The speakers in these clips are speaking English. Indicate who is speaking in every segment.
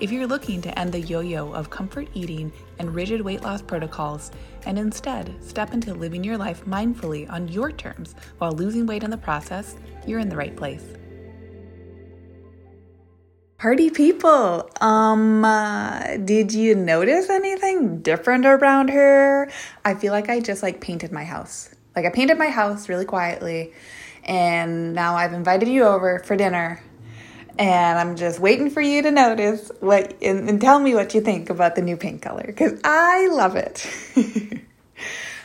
Speaker 1: If you're looking to end the yo yo of comfort eating and rigid weight loss protocols and instead step into living your life mindfully on your terms while losing weight in the process, you're in the right place. Party people, um, uh, did you notice anything different around here? I feel like I just like painted my house. Like I painted my house really quietly, and now I've invited you over for dinner and I'm just waiting for you to notice what and, and tell me what you think about the new paint color because I love it.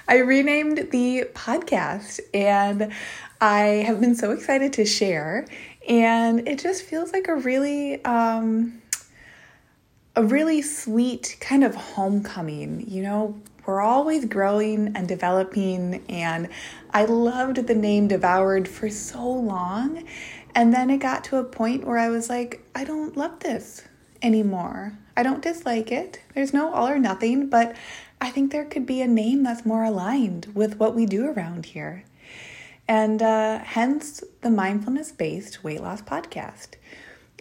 Speaker 1: I renamed the podcast and I have been so excited to share, and it just feels like a really um, a really sweet kind of homecoming. You know, we're always growing and developing, and I loved the name Devoured for so long. And then it got to a point where I was like, I don't love this anymore. I don't dislike it. There's no all or nothing, but I think there could be a name that's more aligned with what we do around here. And uh, hence the mindfulness based weight loss podcast.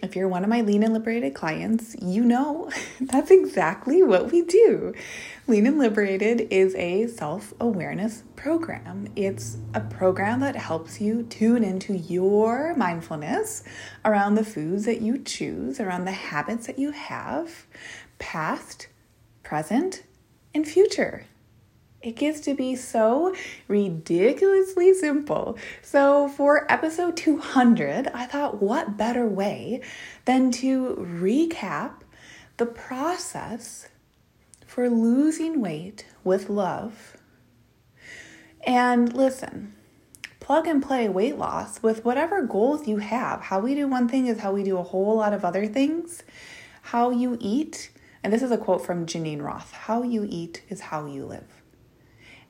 Speaker 1: If you're one of my lean and liberated clients, you know that's exactly what we do. Lean and Liberated is a self awareness program. It's a program that helps you tune into your mindfulness around the foods that you choose, around the habits that you have, past, present, and future. It gets to be so ridiculously simple. So, for episode 200, I thought, what better way than to recap the process for losing weight with love. And listen, plug and play weight loss with whatever goals you have. How we do one thing is how we do a whole lot of other things. How you eat, and this is a quote from Geneen Roth how you eat is how you live.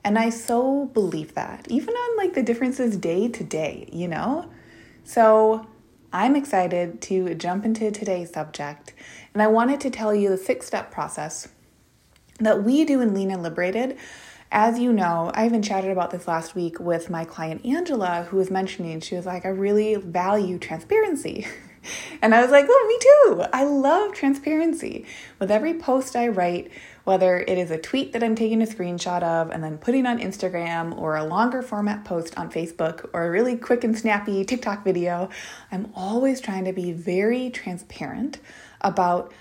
Speaker 1: And I so believe that, even on like the differences day to day, you know? So I'm excited to jump into today's subject, and I wanted to tell you the six step process that we do in Lean and Liberated. As you know, I even chatted about this last week with my client Angela, who was mentioning, she was like, I really value transparency. and I was like, oh, me too. I love transparency. With every post I write, whether it is a tweet that I'm taking a screenshot of and then putting on Instagram, or a longer format post on Facebook, or a really quick and snappy TikTok video, I'm always trying to be very transparent about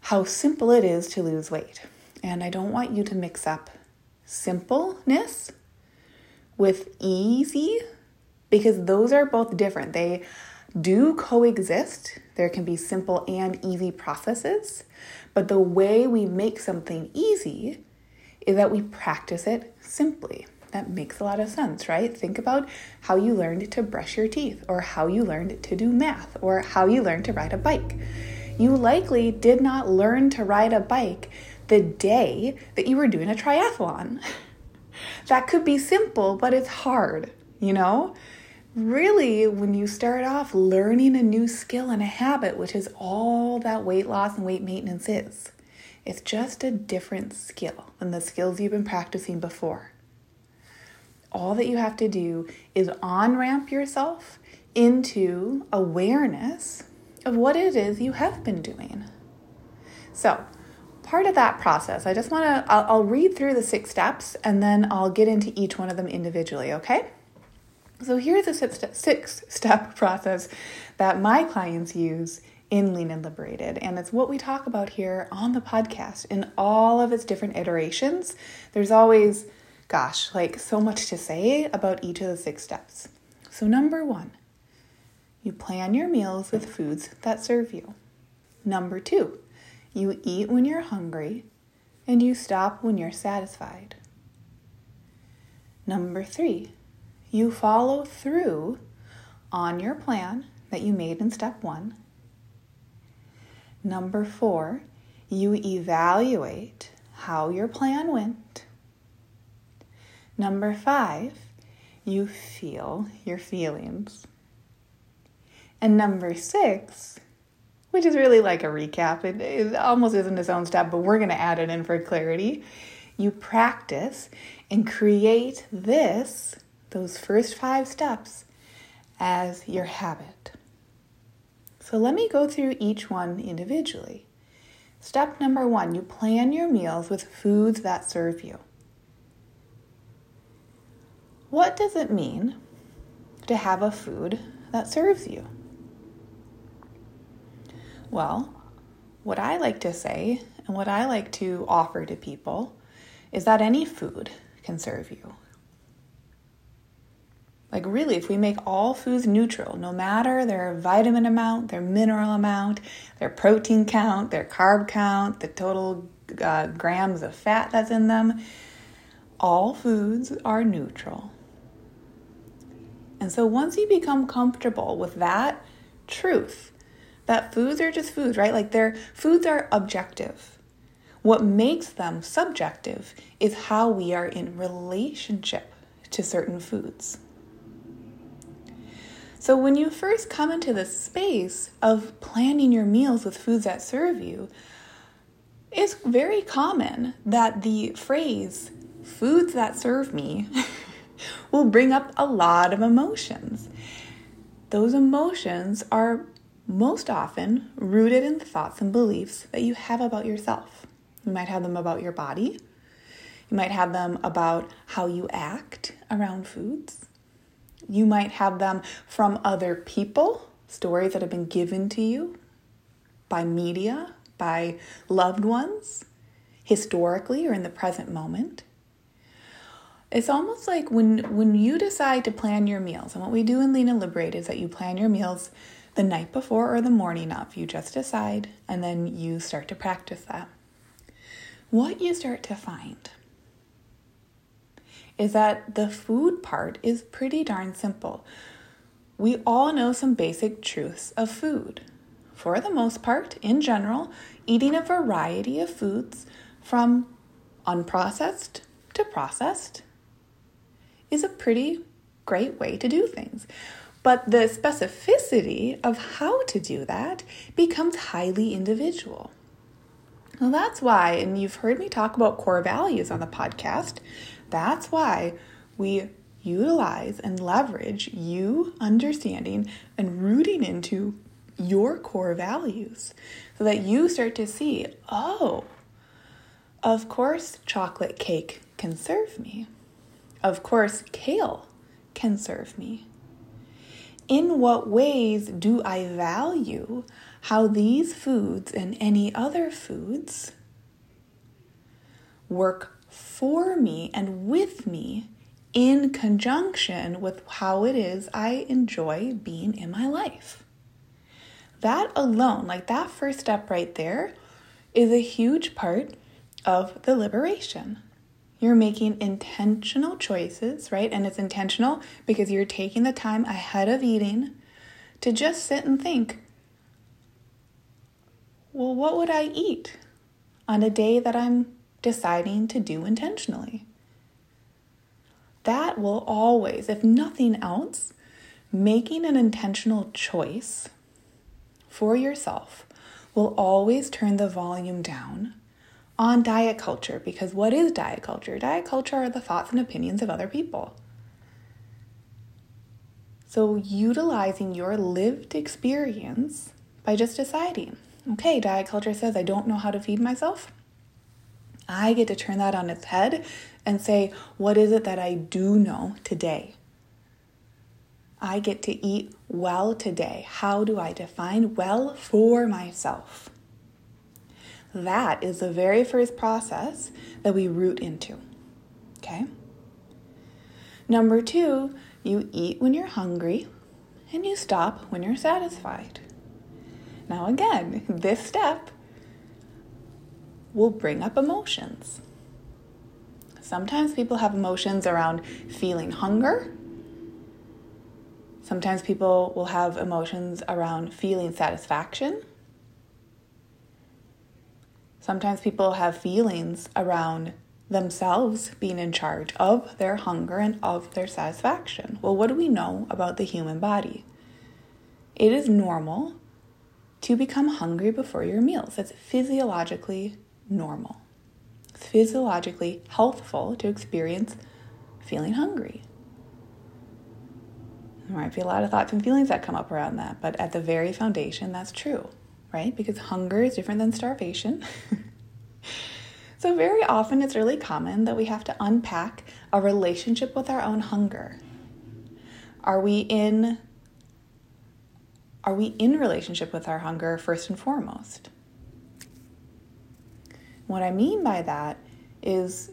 Speaker 1: how simple it is to lose weight. And I don't want you to mix up simpleness with easy because those are both different. They do coexist. There can be simple and easy processes, but the way we make something easy is that we practice it simply. That makes a lot of sense, right? Think about how you learned to brush your teeth, or how you learned to do math, or how you learned to ride a bike. You likely did not learn to ride a bike the day that you were doing a triathlon. that could be simple, but it's hard, you know? Really, when you start off learning a new skill and a habit, which is all that weight loss and weight maintenance is, it's just a different skill than the skills you've been practicing before. All that you have to do is on ramp yourself into awareness of what it is you have been doing. So, part of that process, I just want to, I'll, I'll, read through the six steps and then I'll get into each one of them individually, okay? So here's a six step process that my clients use in Lean and Liberated. And it's what we talk about here on the podcast in all of its different iterations. There's always, gosh, like so much to say about each of the six steps. So, number one, you plan your meals with foods that serve you. Number two, you eat when you're hungry and you stop when you're satisfied. Number three, you follow through on your plan that you made in step one. Number four, you evaluate how your plan went. Number five, you feel your feelings. And number six, which is really like a recap, it, it almost isn't its own step, but we're going to add it in for clarity. You practice and create this, those first five steps, as your habit. So let me go through each one individually. Step number one you plan your meals with foods that serve you. What does it mean to have a food that serves you? Well, what I like to say and what I like to offer to people is that any food can serve you. Like, really, if we make all foods neutral, no matter their vitamin amount, their mineral amount, their protein count, their carb count, the total uh, grams of fat that's in them, all foods are neutral. And so, once you become comfortable with that truth, that foods are just foods, right? Like, their foods are objective. What makes them subjective is how we are in relationship to certain foods. So, when you first come into the space of planning your meals with foods that serve you, it's very common that the phrase foods that serve me will bring up a lot of emotions. Those emotions are most often rooted in the thoughts and beliefs that you have about yourself. You might have them about your body, you might have them about how you act around foods. You might have them from other people, stories that have been given to you by media, by loved ones, historically or in the present moment. It's almost like when when you decide to plan your meals, and what we do in Lean and Liberated is that you plan your meals the night before or the morning of. You just decide and then you start to practice that. What you start to find is that the food part is pretty darn simple. We all know some basic truths of food. For the most part, in general, eating a variety of foods from unprocessed to processed is a pretty great way to do things. But the specificity of how to do that becomes highly individual. Well, that's why, and you've heard me talk about core values on the podcast. That's why we utilize and leverage you understanding and rooting into your core values so that you start to see, oh, of course, chocolate cake can serve me. Of course, kale can serve me. In what ways do I value how these foods and any other foods work for me and with me in conjunction with how it is I enjoy being in my life. That alone, like that first step right there, is a huge part of the liberation. You're making intentional choices, right? And it's intentional because you're taking the time ahead of eating to just sit and think well, what would I eat on a day that I'm deciding to do intentionally. That will always, if nothing else, making an intentional choice for yourself will always turn the volume down on diet culture because what is diet culture? Diet culture are the thoughts and opinions of other people. So, utilizing your lived experience by just deciding, okay, diet culture says I don't know how to feed myself. I get to turn that on its head and say, what is it that I do know today? I get to eat well today. How do I define well for myself? That is the very first process that we root into. Okay? Number two, you eat when you're hungry and you stop when you're satisfied. Now, again, this step will bring up emotions. Sometimes people have emotions around feeling hunger. Sometimes people will have emotions around feeling satisfaction. Sometimes people have feelings around themselves being in charge of their hunger and of their satisfaction. Well, what do we know about the human body? It is normal to become hungry before your meals. It's physiologically normal. Physiologically healthful to experience feeling hungry. There might be a lot of thoughts and feelings that come up around that, but at the very foundation, that's true, right? Because hunger is different than starvation. so, very often, it's really common that we have to unpack a relationship with our own hunger. Are we in are we in relationship with our hunger first and foremost? What I mean by that is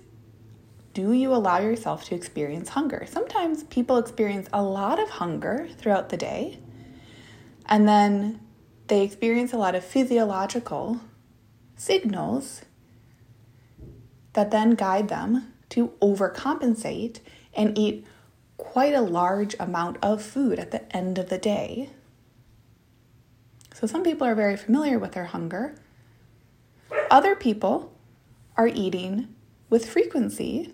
Speaker 1: do you allow yourself to experience hunger? Sometimes people experience a lot of hunger throughout the day, and then they experience a lot of physiological signals that then guide them to overcompensate and eat quite a large amount of food at the end of the day. So, some people are very familiar with their hunger. Other people are eating with frequency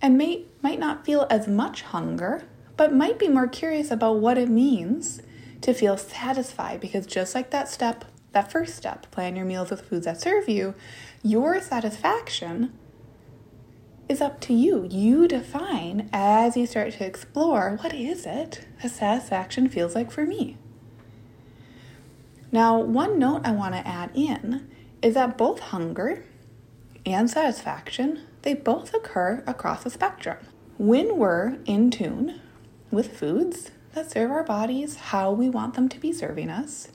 Speaker 1: and may, might not feel as much hunger, but might be more curious about what it means to feel satisfied because just like that step, that first step, plan your meals with foods that serve you, your satisfaction is up to you. You define as you start to explore what is it that satisfaction feels like for me. Now, one note I want to add in is that both hunger and satisfaction they both occur across a spectrum. When we're in tune with foods that serve our bodies how we want them to be serving us,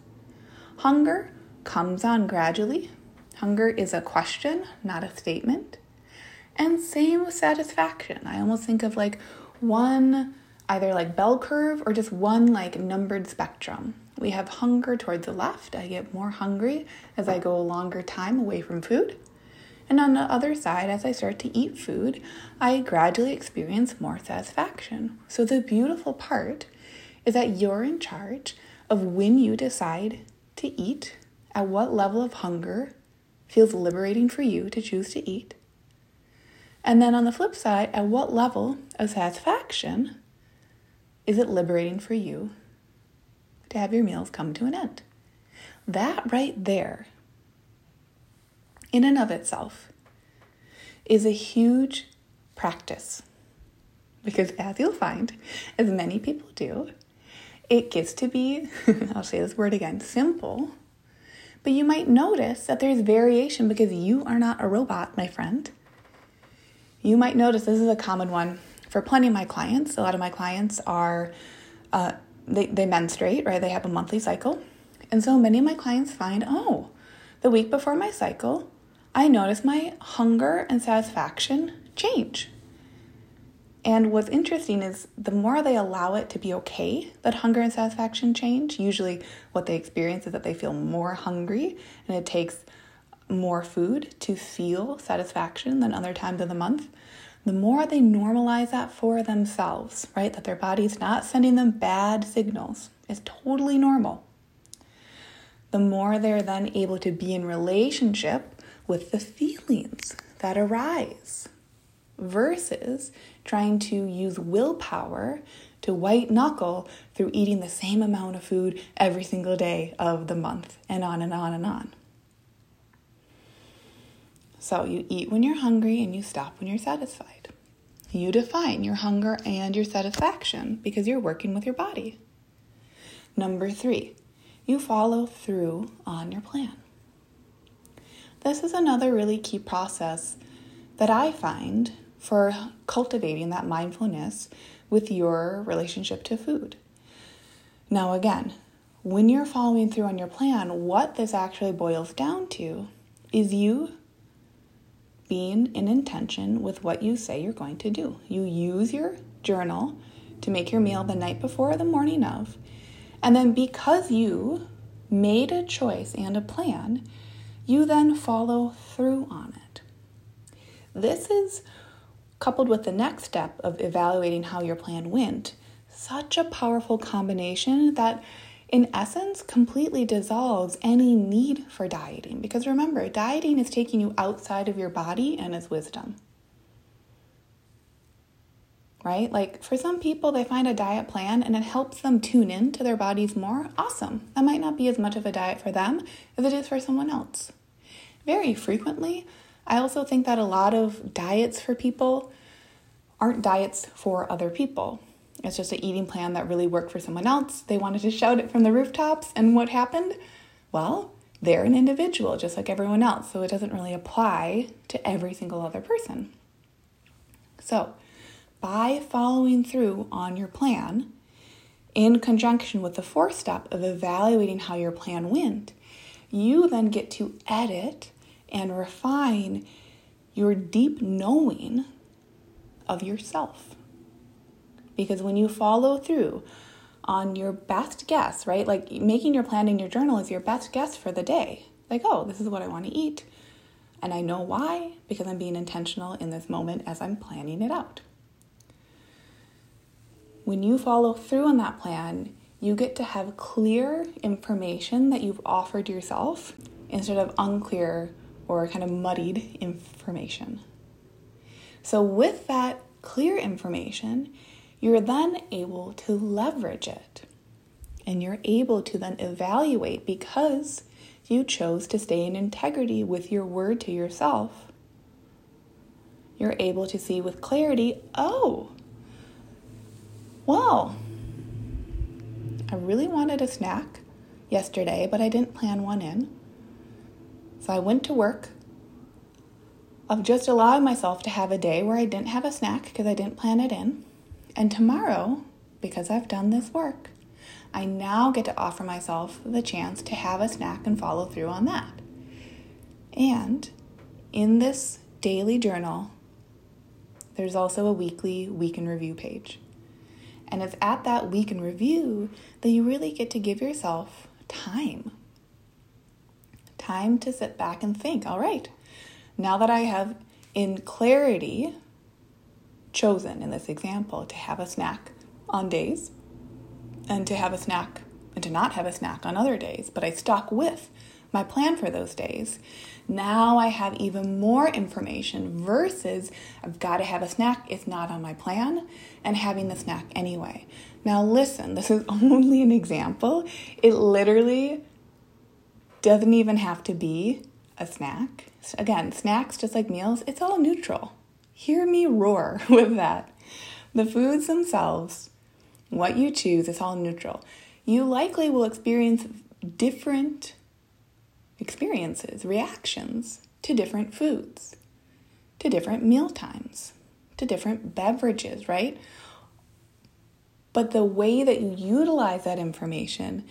Speaker 1: hunger comes on gradually. Hunger is a question, not a statement. And same with satisfaction. I almost think of like one either like bell curve or just one like numbered spectrum. We have hunger towards the left. I get more hungry as I go a longer time away from food. And on the other side, as I start to eat food, I gradually experience more satisfaction. So the beautiful part is that you're in charge of when you decide to eat, at what level of hunger feels liberating for you to choose to eat. And then on the flip side, at what level of satisfaction is it liberating for you to have your meals come to an end? That right there in and of itself is a huge practice. Because as you'll find, as many people do, it gets to be, I'll say this word again, simple. But you might notice that there's variation because you are not a robot, my friend. You might notice this is a common one for plenty of my clients. A lot of my clients are, uh, they, they menstruate, right? They have a monthly cycle. And so many of my clients find, oh, the week before my cycle, I notice my hunger and satisfaction change. And what's interesting is the more they allow it to be okay that hunger and satisfaction change, usually what they experience is that they feel more hungry and it takes more food to feel satisfaction than other times of the month. The more they normalize that for themselves, right? That their body's not sending them bad signals, is totally normal. The more they're then able to be in relationship with the feelings that arise versus trying to use willpower to white knuckle through eating the same amount of food every single day of the month and on and on and on. So you eat when you're hungry and you stop when you're satisfied. You define your hunger and your satisfaction because you're working with your body. Number three, you follow through on your plan. This is another really key process that I find for cultivating that mindfulness with your relationship to food. Now, again, when you're following through on your plan, what this actually boils down to is you being in intention with what you say you're going to do. You use your journal to make your meal the night before or the morning of. And then because you made a choice and a plan, you then follow through on it. This is coupled with the next step of evaluating how your plan went, such a powerful combination that in essence completely dissolves any need for dieting. Because remember, dieting is taking you outside of your body and is wisdom. right? Like for some people, they find a diet plan and it helps them tune in to their bodies more. Awesome. That might not be as much of a diet for them as it is for someone else. Very frequently, I also think that a lot of diets for people aren't diets for other people. It's just an eating plan that really worked for someone else. They wanted to shout it from the rooftops, and what happened? Well, they're an individual just like everyone else, so it doesn't really apply to every single other person. So, by following through on your plan, in conjunction with the fourth step of evaluating how your plan went, you then get to edit and refine your deep knowing of yourself. Because when you follow through on your best guess, right? Like making your plan in your journal is your best guess for the day. Like, oh, this is what I want to eat. And I know why, because I'm being intentional in this moment as I'm planning it out. When you follow through on that plan, you get to have clear information that you've offered yourself instead of unclear or kind of muddied information. So, with that clear information, you're then able to leverage it. And you're able to then evaluate because you chose to stay in integrity with your word to yourself. You're able to see with clarity oh, well, I really wanted a snack yesterday, but I didn't plan one in. So I went to work of just allowing myself to have a day where I didn't have a snack because I didn't plan it in. And tomorrow, because I've done this work, I now get to offer myself the chance to have a snack and follow through on that. And in this daily journal, there's also a weekly week in review page. And it's at that week in review that you really get to give yourself time. Time to sit back and think, all right, now that I have in clarity chosen in this example to have a snack on days and to have a snack and to not have a snack on other days, but I stuck with my plan for those days. Now I have even more information versus I've got to have a snack, it's not on my plan, and having the snack anyway. Now, listen, this is only an example. It literally doesn't even have to be a snack. Again, snacks, just like meals, it's all neutral. Hear me roar with that. The foods themselves, what you choose, is all neutral. You likely will experience different experiences, reactions to different foods, to different meal times, to different beverages, right? But the way that you utilize that information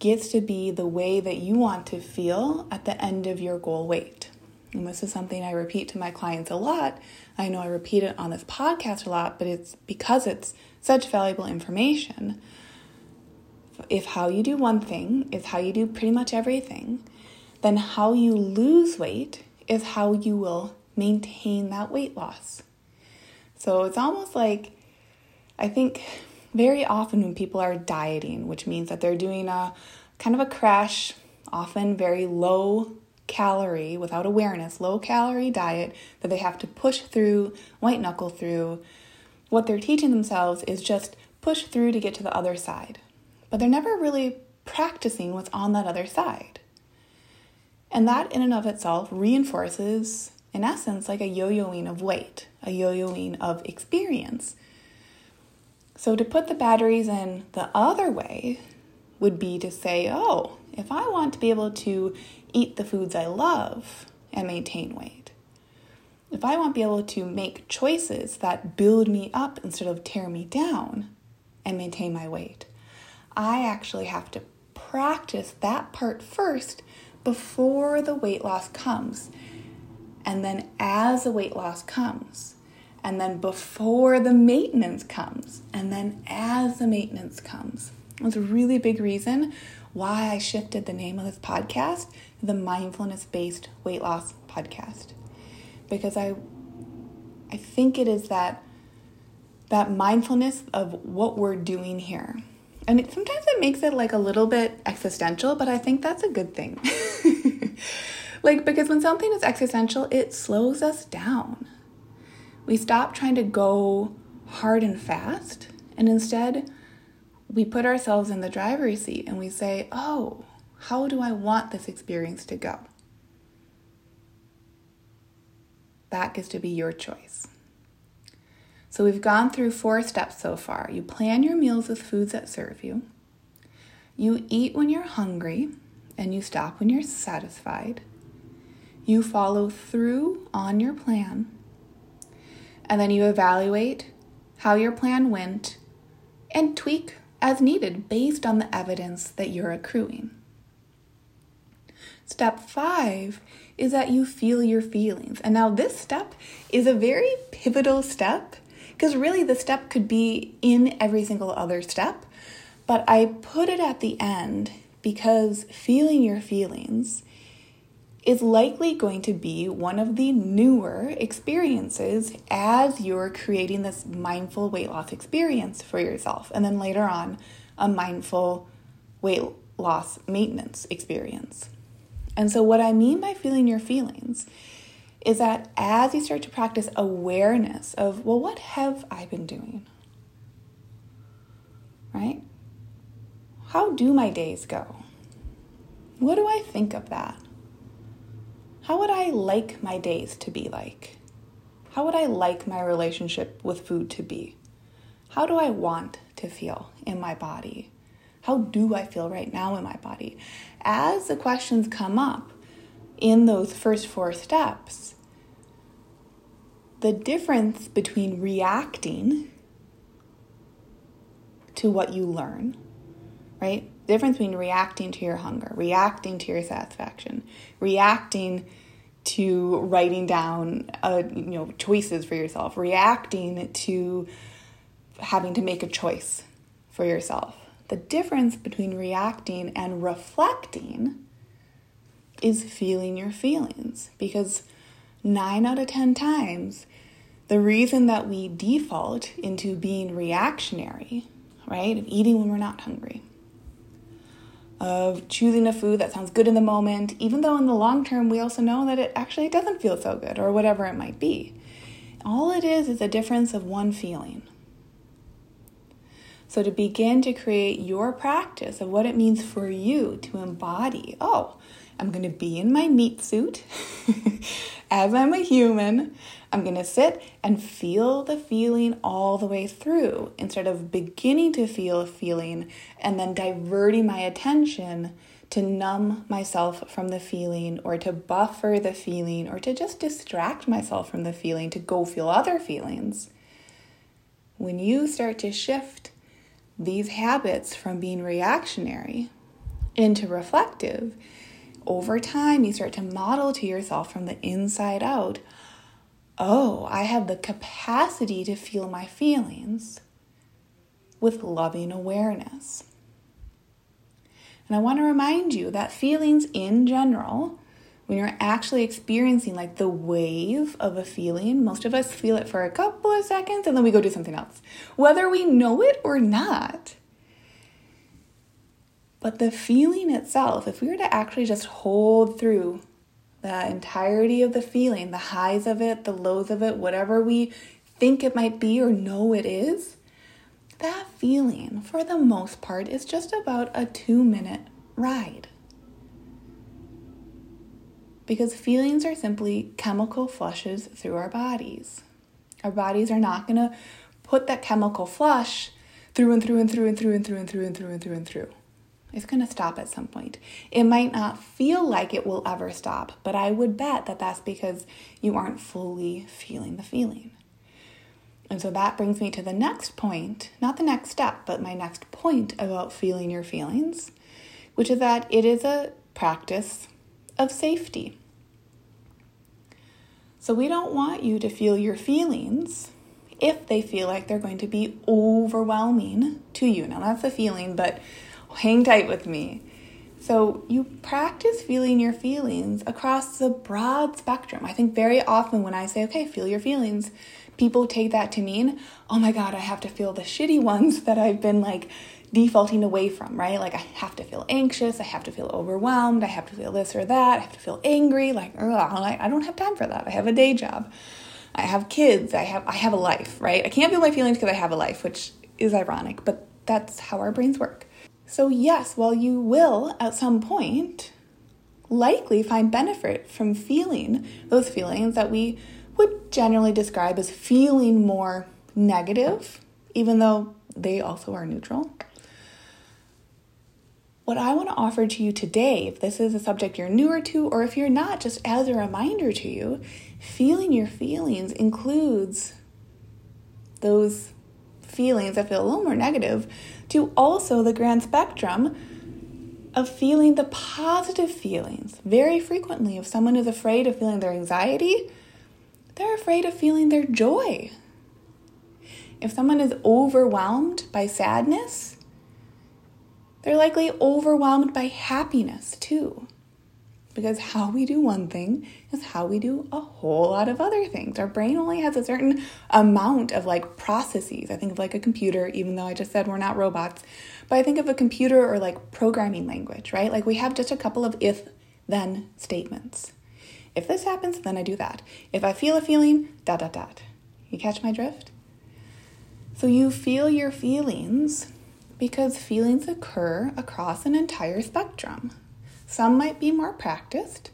Speaker 1: gets to be the way that you want to feel at the end of your goal weight. And this is something I repeat to my clients a lot. I know I repeat it on this podcast a lot, but it's because it's such valuable information. If how you do one thing is how you do pretty much everything, then how you lose weight is how you will maintain that weight loss. So it's almost like I think very often when people are dieting, which means that they're doing a kind of a crash, often very low calorie, without awareness, low calorie diet that they have to push through, white knuckle through. What they're teaching themselves is just push through to get to the other side. But they're never really practicing what's on that other side. And that, in and of itself, reinforces, in essence, like a yo yoing of weight, a yo yoing of experience. So, to put the batteries in the other way would be to say, oh, if I want to be able to eat the foods I love and maintain weight, if I want to be able to make choices that build me up instead of tear me down and maintain my weight, I actually have to practice that part first before the weight loss comes. And then as the weight loss comes, and then before the maintenance comes, and then as the maintenance comes. It's a really big reason why I shifted the name of this podcast, the mindfulness based weight loss podcast. Because I I think it is that that mindfulness of what we're doing here. And it, sometimes it makes it like a little bit existential, but I think that's a good thing. like because when something is existential, it slows us down. We stop trying to go hard and fast. And instead, we put ourselves in the driver's seat and we say, oh, how do I want this experience to go? That gets to be your choice. So we've gone through four steps so far. You plan your meals with foods that serve you. You eat when you're hungry and you stop when you're satisfied. You follow through on your plan. And then you evaluate how your plan went and tweak as needed based on the evidence that you're accruing. Step five is that you feel your feelings. And now, this step is a very pivotal step because really the step could be in every single other step. But I put it at the end because feeling your feelings is likely going to be one of the newer experiences as you're creating this mindful weight loss experience for yourself. And then later on, a mindful weight loss maintenance experience. And so, what I mean by feeling your feelings is that as you start to practice awareness of, well, what have I been doing? Right? How do my days go? What do I think of that? How would I like my days to be like? How would I like my relationship with food to be? How do I want to feel in my body? How do I feel right now in my body? As the questions come up in those first four steps, the difference between reacting to what you learn, right? The difference between reacting to your hunger, reacting to your satisfaction, reacting to writing down uh, you know choices for yourself, reacting to having to make a choice for yourself. The difference between reacting and reflecting is feeling your feelings because 9 out of 10 times the reason that we default into being reactionary, right, of eating when we're not hungry, of choosing a food that sounds good in the moment, even though in the long term we also know that it actually doesn't feel so good or whatever it might be. All it is is a difference of one feeling. So, to begin to create your practice of what it means for you to embody, oh, I'm going to be in my meat suit as I'm a human. I'm going to sit and feel the feeling all the way through instead of beginning to feel a feeling and then diverting my attention to numb myself from the feeling or to buffer the feeling or to just distract myself from the feeling to go feel other feelings. When you start to shift these habits from being reactionary into reflective, over time you start to model to yourself from the inside out oh, I have the capacity to feel my feelings with loving awareness. And I want to remind you that feelings in general, when you're actually experiencing like the wave of a feeling, most of us feel it for a couple of seconds and then we go do something else, whether we know it or not. But the feeling itself, if we were to actually just hold through the entirety of the feeling, the highs of it, the lows of it, whatever we think it might be or know it is, that feeling, for the most part, is just about a two minute ride. Because feelings are simply chemical flushes through our bodies. Our bodies are not going to put that chemical flush through and through and through and through and through and through and through and through and through. It's going to stop at some point. It might not feel like it will ever stop, but I would bet that that's because you aren't fully feeling the feeling. And so that brings me to the next point, not the next step, but my next point about feeling your feelings, which is that it is a practice of safety. So we don't want you to feel your feelings if they feel like they're going to be overwhelming to you. Now, that's a feeling, but hang tight with me. So, you practice feeling your feelings across the broad spectrum. I think very often when I say, okay, feel your feelings, people take that to mean, oh my God, I have to feel the shitty ones that I've been like defaulting away from, right? Like, I have to feel anxious, I have to feel overwhelmed, I have to feel this or that, I have to feel angry. Like, I don't have time for that. I have a day job. I have kids, I have I have a life, right? I can't feel my feelings because I have a life, which is ironic, but that's how our brains work. So yes, while you will at some point likely find benefit from feeling those feelings that we would generally describe as feeling more negative, even though they also are neutral. What I want to offer to you today, if this is a subject you're newer to, or if you're not, just as a reminder to you, feeling your feelings includes those feelings that feel a little more negative to also the grand spectrum of feeling the positive feelings. Very frequently, if someone is afraid of feeling their anxiety, they're afraid of feeling their joy. If someone is overwhelmed by sadness, they're likely overwhelmed by happiness too. Because how we do one thing is how we do a whole lot of other things. Our brain only has a certain amount of like processes. I think of like a computer, even though I just said we're not robots, but I think of a computer or like programming language, right? Like we have just a couple of if then statements. If this happens, then I do that. If I feel a feeling, dot dot dot. You catch my drift? So you feel your feelings because feelings occur across an entire spectrum. Some might be more practiced,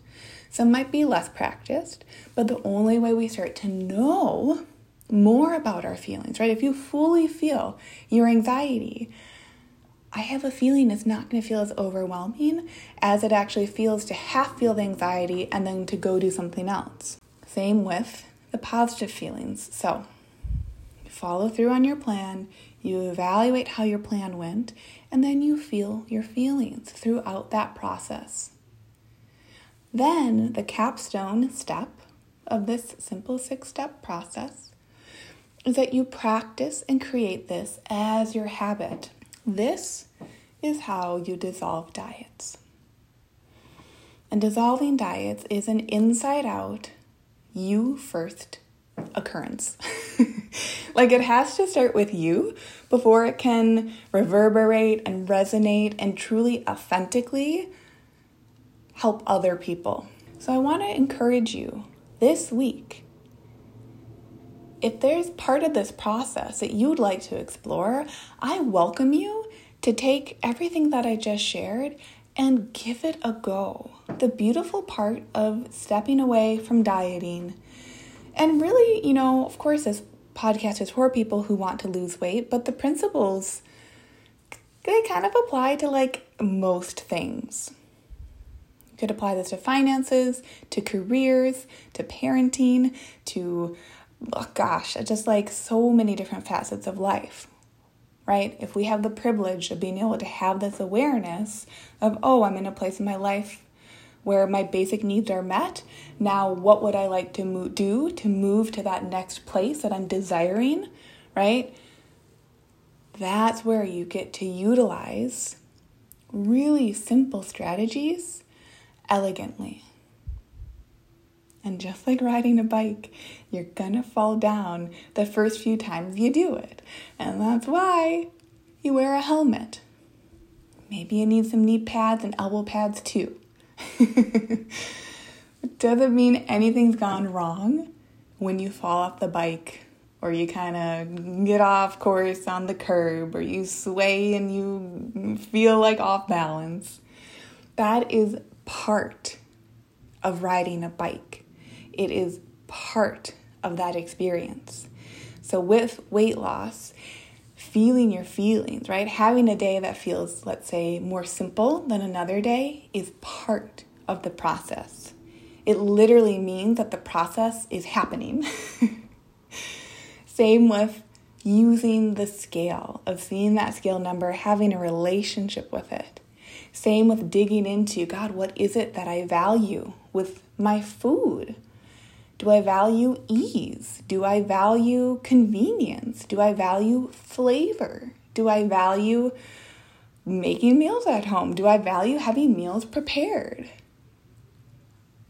Speaker 1: some might be less practiced, but the only way we start to know more about our feelings, right? If you fully feel your anxiety, I have a feeling it's not going to feel as overwhelming as it actually feels to half feel the anxiety and then to go do something else. Same with the positive feelings. So, follow through on your plan, you evaluate how your plan went, and then you feel your feelings throughout that process. Then, the capstone step of this simple six step process is that you practice and create this as your habit. This is how you dissolve diets. And dissolving diets is an inside out, you first occurrence. like it has to start with you before it can reverberate and resonate and truly authentically help other people. So I want to encourage you this week. If there's part of this process that you'd like to explore, I welcome you to take everything that I just shared and give it a go. The beautiful part of stepping away from dieting and really, you know, of course, this podcast is for people who want to lose weight, but the principles they kind of apply to like most things. You could apply this to finances, to careers, to parenting, to oh gosh, just like so many different facets of life. Right? If we have the privilege of being able to have this awareness of, oh, I'm in a place in my life where my basic needs are met. Now, what would I like to mo- do to move to that next place that I'm desiring, right? That's where you get to utilize really simple strategies elegantly. And just like riding a bike, you're gonna fall down the first few times you do it. And that's why you wear a helmet. Maybe you need some knee pads and elbow pads too. Doesn't mean anything's gone wrong when you fall off the bike or you kind of get off course on the curb or you sway and you feel like off balance. That is part of riding a bike. It is part of that experience. So, with weight loss, feeling your feelings, right? Having a day that feels, let's say, more simple than another day is part of the process. It literally means that the process is happening. Same with using the scale, of seeing that scale number, having a relationship with it. Same with digging into God, what is it that I value with my food? Do I value ease? Do I value convenience? Do I value flavor? Do I value making meals at home? Do I value having meals prepared?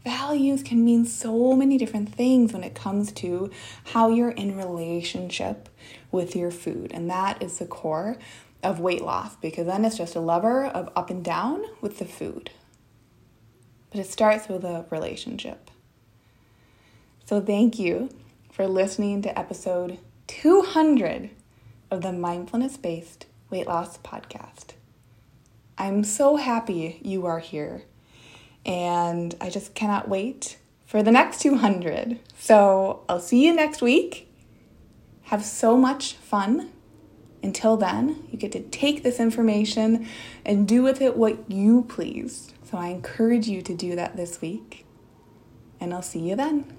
Speaker 1: Values can mean so many different things when it comes to how you're in relationship with your food. And that is the core of weight loss because then it's just a lever of up and down with the food. But it starts with a relationship. So, thank you for listening to episode 200 of the Mindfulness Based Weight Loss Podcast. I'm so happy you are here, and I just cannot wait for the next 200. So I'll see you next week. Have so much fun. Until then, you get to take this information and do with it what you please. So I encourage you to do that this week. And I'll see you then.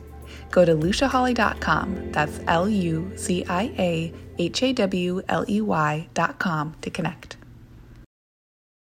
Speaker 1: go to luciahawley.com. That's L U C I A H A W L E Y.com to connect.